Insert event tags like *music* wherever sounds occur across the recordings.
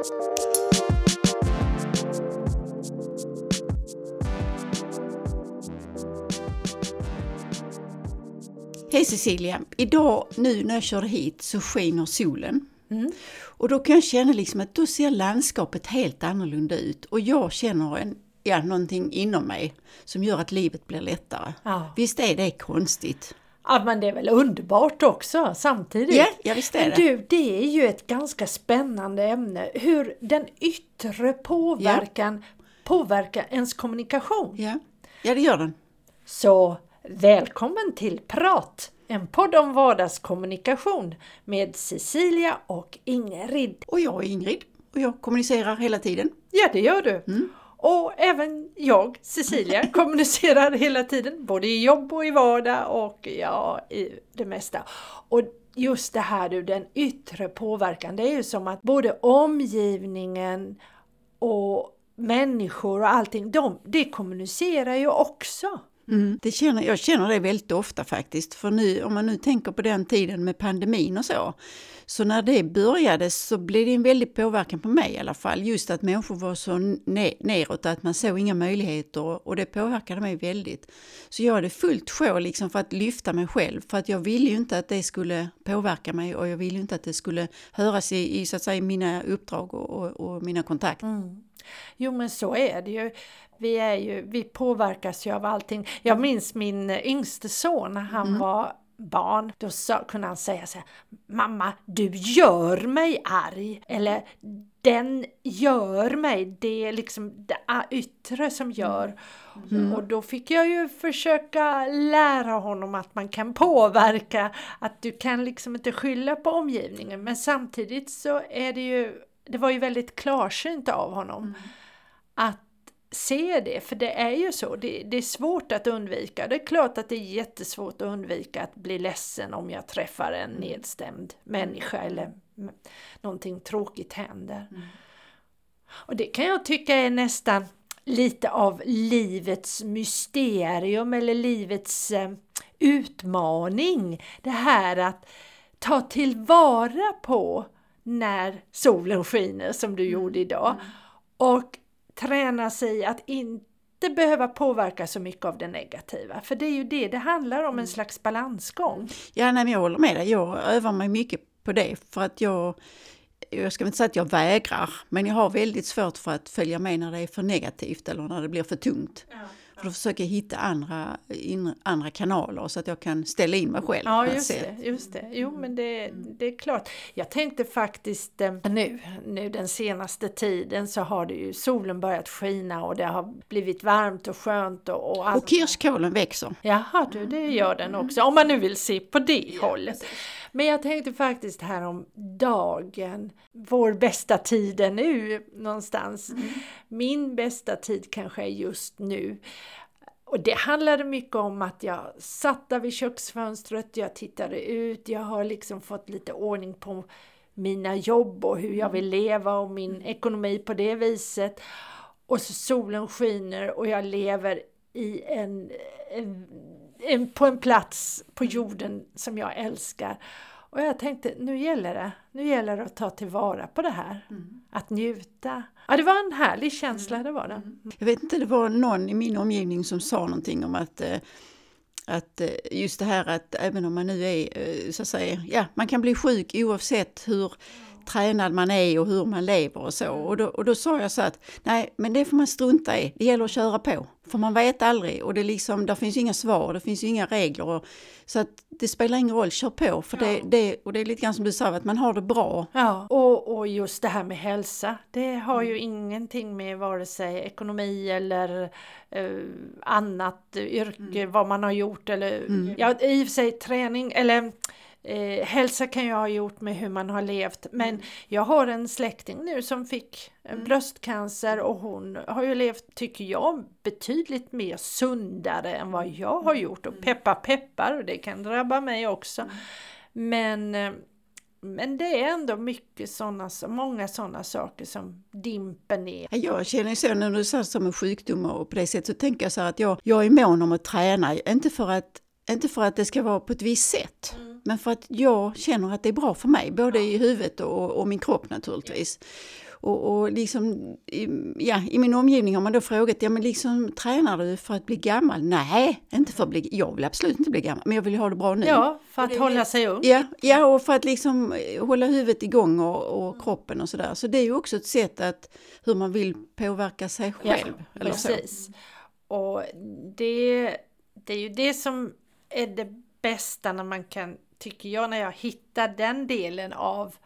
Hej Cecilia! Idag nu när jag körde hit så skiner solen. Mm. Och då kan jag känna liksom att då ser landskapet helt annorlunda ut och jag känner en, ja, någonting inom mig som gör att livet blir lättare. Ja. Visst är det konstigt? Ja, men det är väl underbart också samtidigt. Ja, ja visst är Men det. du, det är ju ett ganska spännande ämne. Hur den yttre påverkan påverkar ens kommunikation. Ja. ja, det gör den. Så välkommen till Prat! En podd om vardagskommunikation med Cecilia och Ingrid. Och jag är Ingrid och jag kommunicerar hela tiden. Ja, det gör du. Mm. Och även jag, Cecilia, *laughs* kommunicerar hela tiden, både i jobb och i vardag och ja, i det mesta. Och just det här du, den yttre påverkan, det är ju som att både omgivningen och människor och allting, de, det kommunicerar ju också. Mm. Det känner, jag känner det väldigt ofta faktiskt. För nu, om man nu tänker på den tiden med pandemin och så. Så när det började så blev det en väldig påverkan på mig i alla fall. Just att människor var så ne- neråt, att man såg inga möjligheter och det påverkade mig väldigt. Så jag hade fullt sjå liksom för att lyfta mig själv. För att jag ville ju inte att det skulle påverka mig och jag ville ju inte att det skulle höras i, i så att säga, mina uppdrag och, och, och mina kontakter. Mm. Jo men så är det ju. Vi, är ju. vi påverkas ju av allting. Jag minns min yngste son han var barn. Då sa, kunde han säga så här, Mamma, du gör mig arg. Eller den gör mig. Det är liksom det yttre som gör. Och då fick jag ju försöka lära honom att man kan påverka. Att du kan liksom inte skylla på omgivningen. Men samtidigt så är det ju det var ju väldigt klarsynt av honom att se det, för det är ju så, det, det, är svårt att undvika. Det är klart att det är jättesvårt att undvika att bli ledsen om jag träffar en nedstämd människa eller någonting tråkigt händer. Och det kan jag tycka är nästan lite av livets mysterium eller livets eh, utmaning. Det här att ta tillvara på när solen skiner som du gjorde idag. Och träna sig att inte behöva påverka så mycket av det negativa. För det är ju det det handlar om, en slags balansgång. Ja, nej, men jag håller med dig. Jag övar mig mycket på det för att jag, jag ska inte säga att jag vägrar, men jag har väldigt svårt för att följa med när det är för negativt eller när det blir för tungt. För då försöker jag hitta andra, in, andra kanaler så att jag kan ställa in mig själv. Ja, just det, just det. Jo, men det, det är klart. Jag tänkte faktiskt eh, nu, nu den senaste tiden så har det ju solen börjat skina och det har blivit varmt och skönt och, och allt. Och kirskålen växer. Jaha du, det gör den också. Om man nu vill se på det hållet. Men jag tänkte faktiskt här om dagen, vår bästa tid är nu någonstans. Min bästa tid kanske är just nu. Och det handlade mycket om att jag satt där vid köksfönstret, jag tittade ut, jag har liksom fått lite ordning på mina jobb och hur jag vill leva och min ekonomi på det viset. Och så solen skiner och jag lever i en, en, på en plats på jorden som jag älskar. Och jag tänkte, nu gäller det. Nu gäller det att ta tillvara på det här. Att njuta. Ja, det var en härlig känsla, det var det. Jag vet inte, det var någon i min omgivning som sa någonting om att eh, att eh, just det här att även om man nu är, eh, så att säga, ja, man kan bli sjuk oavsett hur tränad man är och hur man lever och så. Och då, och då sa jag så att nej, men det får man strunta i. Det gäller att köra på. För man vet aldrig och det liksom, där finns ju inga svar, det finns ju inga regler. Och, så att det spelar ingen roll, kör på. För det, det, och det är lite grann som du sa, att man har det bra. Ja, och, och just det här med hälsa, det har ju ingenting med vare sig ekonomi eller eh, annat yrke, vad man har gjort eller ja, i och för sig träning eller Eh, hälsa kan jag ha gjort med hur man har levt men jag har en släkting nu som fick eh, bröstcancer och hon har ju levt, tycker jag, betydligt mer sundare än vad jag har gjort. Och peppa peppar och det kan drabba mig också. Men eh, men det är ändå mycket såna, många sådana saker som dimper ner. Ja, Jag känner så när du säger som en sjukdom och på det sättet så tänker jag så här att jag, jag är mån om att träna, inte för att, inte för att det ska vara på ett visst sätt. Men för att jag känner att det är bra för mig, både i huvudet och, och min kropp naturligtvis. Och, och liksom, ja, i min omgivning har man då frågat, ja men liksom tränar du för att bli gammal? Nej, inte för att bli, jag vill absolut inte bli gammal, men jag vill ha det bra nu. Ja, för att hålla sig ung. Ja, ja, och för att liksom hålla huvudet igång och, och kroppen och sådär. Så det är ju också ett sätt att hur man vill påverka sig själv. Ja, eller precis. Så. Och det, det är ju det som är det bästa när man kan, tycker jag, när jag hittar den delen av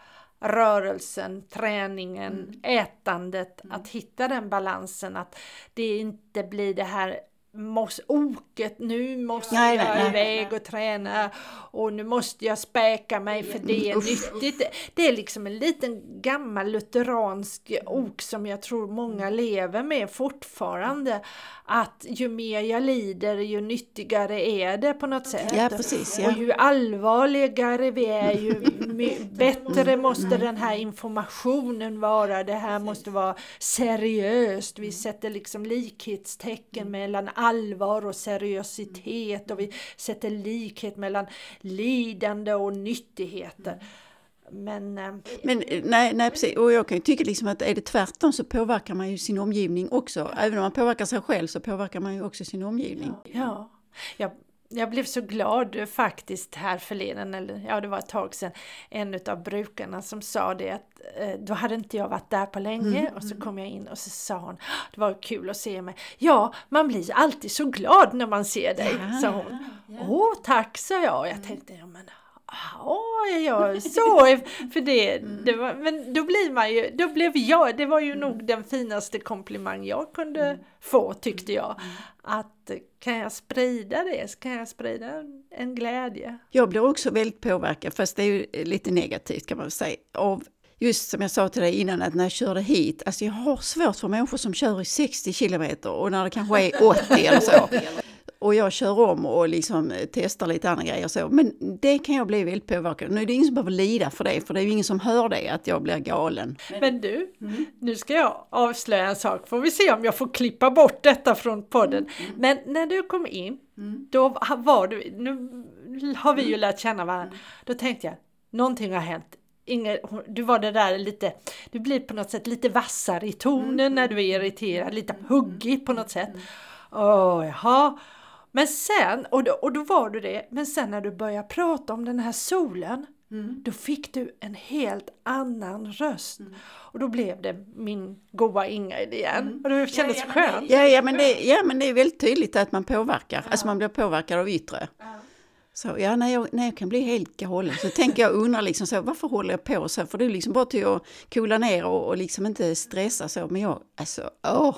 rörelsen, träningen, mm. ätandet, mm. att hitta den balansen, att det inte blir det här måste, oket, nu måste nej, jag nej, iväg nej. och träna och nu måste jag späka mig för det är nyttigt. Det är liksom en liten gammal lutheransk ok som jag tror många lever med fortfarande. Att ju mer jag lider ju nyttigare är det på något sätt. Ja, precis, ja. Och ju allvarligare vi är ju bättre måste den här informationen vara. Det här måste vara seriöst. Vi sätter liksom likhetstecken mellan allvar och seriositet och vi sätter likhet mellan lidande och nyttigheter. Men, eh, men eh, nej, nej, precis. Och jag kan ju tycka liksom att är det tvärtom så påverkar man ju sin omgivning också. Även om man påverkar sig själv så påverkar man ju också sin omgivning. Ja, jag, jag blev så glad faktiskt här förleden, eller ja det var ett tag sedan, en av brukarna som sa det att eh, då hade inte jag varit där på länge mm. och så kom jag in och så sa hon det var kul att se mig. Ja, man blir alltid så glad när man ser dig, ja, sa hon. Ja, ja. Åh tack, sa jag och jag tänkte ja men Oj, ja, så, *laughs* för det, det var, men då blir man ju, då blev jag, det var ju nog den finaste komplimang jag kunde få tyckte jag. Att kan jag sprida det, kan jag sprida en glädje. Jag blir också väldigt påverkad, fast det är ju lite negativt kan man säga, av just som jag sa till dig innan att när jag körde hit, alltså jag har svårt för människor som kör i 60 kilometer och när det kanske är *laughs* 80 eller så och jag kör om och liksom testar lite andra grejer så. Men det kan jag bli väldigt påverkad. Nu är det ingen som behöver lida för det, för det är ju ingen som hör det, att jag blir galen. Men du, mm. nu ska jag avslöja en sak, får vi se om jag får klippa bort detta från podden. Mm. Men när du kom in, mm. då var du, nu har vi ju lärt känna varandra, mm. då tänkte jag, någonting har hänt. Inge, du var det där lite, du blir på något sätt lite vassare i tonen mm. när du är irriterad, lite huggig på något sätt. Åh, oh, jaha. Men sen, och då, och då var du det, men sen när du började prata om den här solen, mm. då fick du en helt annan röst. Mm. Och då blev det min goa Ingrid igen. Mm. Och det kändes ja, ja, skönt. Ja, ja, men det, ja, men det är väldigt tydligt att man påverkar, ja. alltså man blir påverkad av yttre. Ja. Så ja, när jag, när jag kan bli helt galen så tänker jag undra liksom så, varför håller jag på så? För det är liksom bara till att coola ner och, och liksom inte stressa så. Men jag, alltså, åh!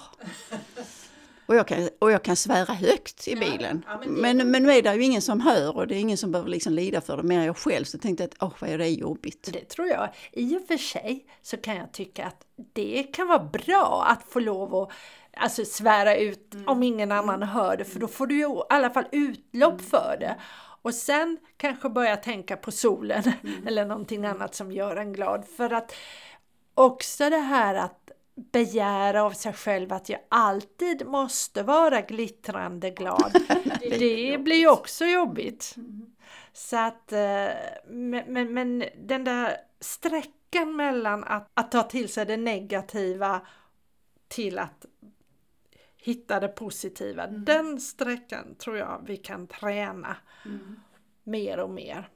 Och jag kan, och jag kan svära högt i bilen. Ja, men, men, men nu är det ju ingen som hör och det är ingen som behöver liksom lida för det, mer jag själv. Så tänkte jag att åh, vad är det jobbigt. Det tror jag. I och för sig så kan jag tycka att det kan vara bra att få lov att alltså, svära ut mm. om ingen annan mm. hör det, för då får du ju i alla fall utlopp mm. för det. Och sen kanske börja tänka på solen mm. *laughs* eller någonting annat som gör en glad. För att också det här att begära av sig själv att jag alltid måste vara glittrande glad. *laughs* det blir ju också jobbigt. Mm. Så att, eh, men, men, men, den där sträckan mellan att, att ta till sig det negativa till att hitta det positiva, mm. den sträckan tror jag vi kan träna mm. mer och mer.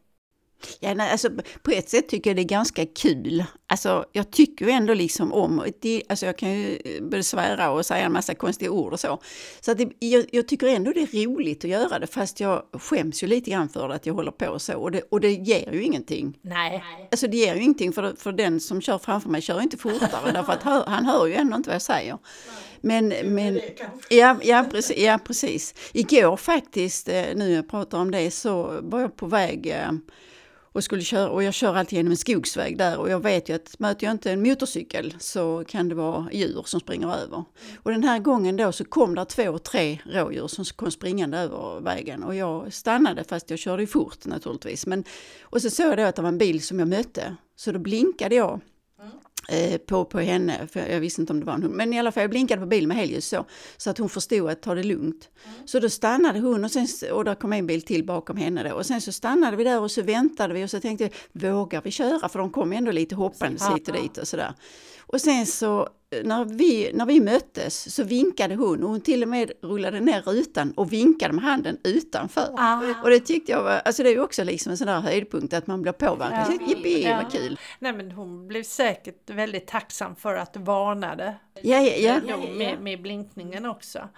Ja, nej, alltså, på ett sätt tycker jag det är ganska kul. Alltså, jag tycker ju ändå liksom om, det, alltså jag kan ju både svära och säga en massa konstiga ord och så. Så att det, jag, jag, tycker ändå det är roligt att göra det, fast jag skäms ju lite grann för att jag håller på så. Och det, och det ger ju ingenting. Nej. Alltså det ger ju ingenting, för, för den som kör framför mig kör inte fortare, *laughs* därför att han, han hör ju ändå inte vad jag säger. Men, men ja, ja, precis, ja, precis. Igår faktiskt, eh, nu jag pratar om det, så var jag på väg eh, och, skulle köra, och jag kör alltid genom en skogsväg där och jag vet ju att möter jag inte en motorcykel så kan det vara djur som springer över. Och den här gången då så kom det två, tre rådjur som kom springande över vägen och jag stannade fast jag körde ju fort naturligtvis. Men, och så såg jag då att det var en bil som jag mötte så då blinkade jag på, på henne, för jag visste inte om det var en hund. Men i alla fall, jag blinkade på bilen med helljus så, så att hon förstod att ta det lugnt. Mm. Så då stannade hon och, sen, och där kom en bil till bakom henne då. Och sen så stannade vi där och så väntade vi och så tänkte vågar vi köra? För de kom ändå lite hoppandes hit och dit och sådär. Och sen så när vi, när vi möttes så vinkade hon och hon till och med rullade ner rutan och vinkade med handen utanför. Ah. Och det tyckte jag var, alltså det är ju också liksom en sån där höjdpunkt att man blir påverkad. Ja. Jippi, ja. vad kul! Nej men hon blev säkert väldigt tacksam för att du varnade ja, ja, ja. Då, med, med blinkningen också.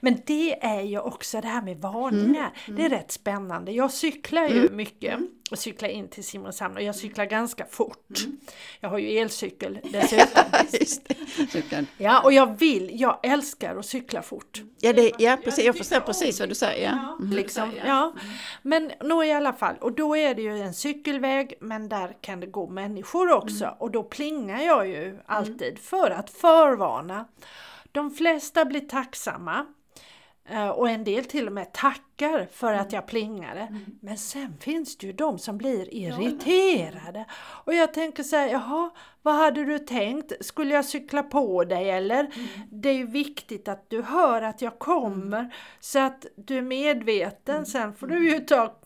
Men det är ju också det här med varningar. Mm. Det är rätt spännande. Jag cyklar ju mm. mycket mm. och cyklar in till Simrishamn och jag cyklar ganska fort. Mm. Jag har ju elcykel *laughs* dessutom. ja, och jag vill, jag älskar att cykla fort. Ja, det, ja precis, jag förstår precis vad du säger. Ja. Mm. Liksom, ja. Men nå i alla fall, och då är det ju en cykelväg men där kan det gå människor också mm. och då plingar jag ju alltid för att förvarna. De flesta blir tacksamma Eh, och en del till och med tackar för att jag plingade. Mm. Men sen finns det ju de som blir irriterade. Och jag tänker så här, jaha, vad hade du tänkt? Skulle jag cykla på dig eller? Mm. Det är ju viktigt att du hör att jag kommer mm. så att du är medveten. Mm. Sen får du ju ta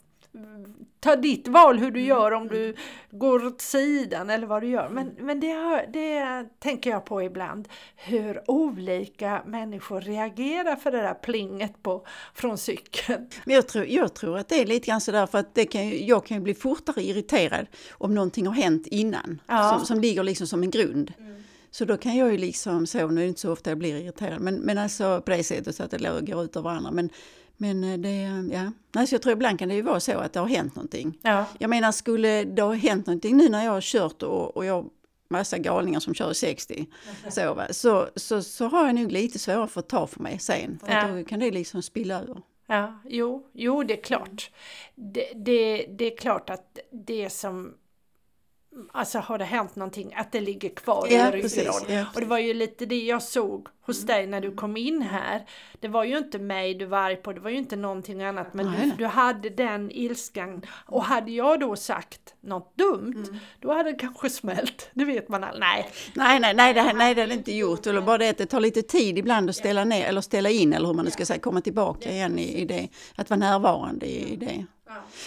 ta ditt val hur du gör om du går åt sidan eller vad du gör. Men, men det, det tänker jag på ibland. Hur olika människor reagerar för det där plinget på, från cykeln. Men jag tror, jag tror att det är lite grann sådär för att det kan, jag kan ju bli fortare irriterad om någonting har hänt innan. Ja. Som, som ligger liksom som en grund. Mm. Så då kan jag ju liksom så, nu är det inte så ofta jag blir irriterad, men, men alltså på det sättet så att det går ut över varandra. Men, men eh, det, ja. Alltså jag tror ibland kan det ju vara så att det har hänt någonting. Ja. Jag menar skulle det ha hänt någonting nu när jag har kört och, och jag massa galningar som kör 60 *laughs* så, va? Så, så, så har jag nog lite svårare för att ta för mig sen. För ja. då kan det liksom spilla över. Ja, jo, jo det är klart. Det, det, det är klart att det som Alltså har det hänt någonting, att det ligger kvar ja, i ryggraden. Ja. Och det var ju lite det jag såg hos mm. dig när du kom in här. Det var ju inte mig du var arg på, det var ju inte någonting annat. Men du, du, hade den ilskan. Och hade jag då sagt något dumt, mm. då hade det kanske smält. Det vet man aldrig. Nej. Nej, nej, nej, det, här, nej, det är det inte gjort. Eller bara det att det tar lite tid ibland att ställa ner, eller ställa in, eller hur man nu ska säga, komma tillbaka igen i, i det. Att vara närvarande i, i det.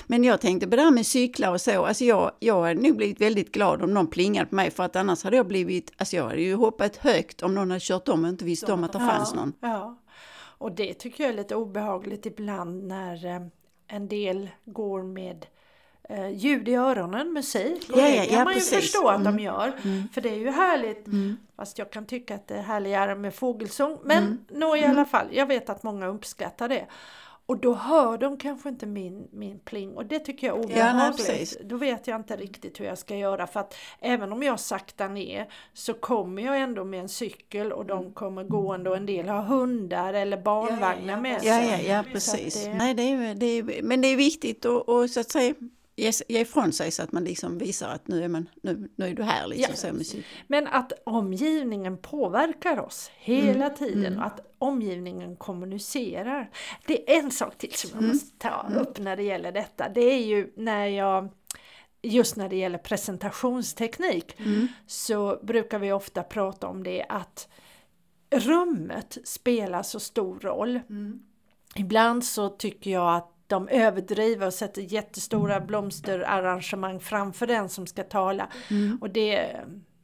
Men jag tänkte på det här med cyklar och så, alltså jag, jag hade nog blivit väldigt glad om någon plingade på mig för att annars hade jag blivit, alltså jag hade ju hoppat högt om någon hade kört om och inte visste om att det fanns någon. Ja, och det tycker jag är lite obehagligt ibland när eh, en del går med eh, ljud i öronen, musik. Och ja, det kan ja, man ju precis. förstå att mm. de gör. Mm. För det är ju härligt. Mm. Fast jag kan tycka att det är härligare med fågelsång. Men mm. nå i alla mm. fall, jag vet att många uppskattar det. Och då hör de kanske inte min, min pling och det tycker jag är obehagligt. Ja, då vet jag inte riktigt hur jag ska göra för att även om jag saktar ner så kommer jag ändå med en cykel och de mm. kommer gående och en del har hundar eller barnvagnar ja, ja, med sig. Ja, ja, ja precis. Det... Nej, det är, det är, men det är viktigt att så att säga ge, ge ifrån sig så att man liksom visar att nu är, man, nu, nu är du här. Liksom, ja. musik. Men att omgivningen påverkar oss hela mm. tiden mm. att omgivningen kommunicerar. Det är en sak till som jag mm. måste ta mm. upp när det gäller detta. Det är ju när jag just när det gäller presentationsteknik mm. så brukar vi ofta prata om det att rummet spelar så stor roll. Mm. Ibland så tycker jag att de överdriver och sätter jättestora blomsterarrangemang framför den som ska tala. Mm. Och det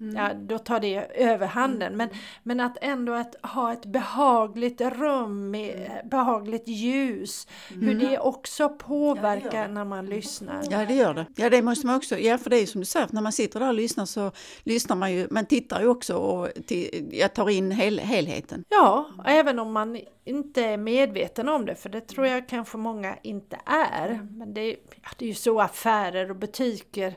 Mm. Ja, då tar det överhanden. Men, men att ändå att ha ett behagligt rum med behagligt ljus, mm. hur det också påverkar ja, det när man lyssnar. Ja det gör det. Ja det måste man också, ja för det är som du säger, när man sitter där och lyssnar så lyssnar man ju, man tittar ju också och till, jag tar in hel, helheten. Ja, även om man inte är medveten om det, för det tror jag kanske många inte är. Men det, ja, det är ju så affärer och butiker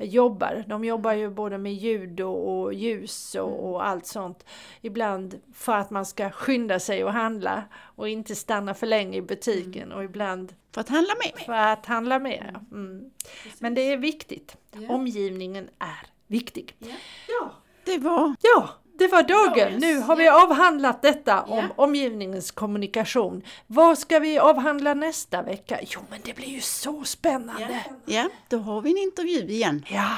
jobbar. De jobbar ju både med ljud och, ljus och, mm. och, allt sånt. Ibland för att man ska skynda sig och handla och inte stanna för länge i butiken mm. och ibland för att handla mer. För att handla mer. Mm. Men det är viktigt. Omgivningen är viktig. Ja, det var ja. Det var dagen! Dagens, Nu har vi avhandlat detta om omgivningens kommunikation. Vad ska vi avhandla nästa vecka? Jo, men det blir ju så spännande! Ja, då har vi en intervju igen. Ja,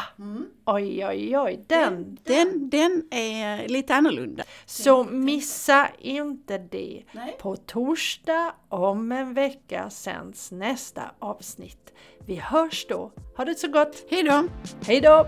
oj, oj, oj, den! Den, den är lite annorlunda. Så missa inte det. Nej. På torsdag om en vecka sänds nästa avsnitt. Vi hörs då. Ha det så gott! Hej då! Hej då!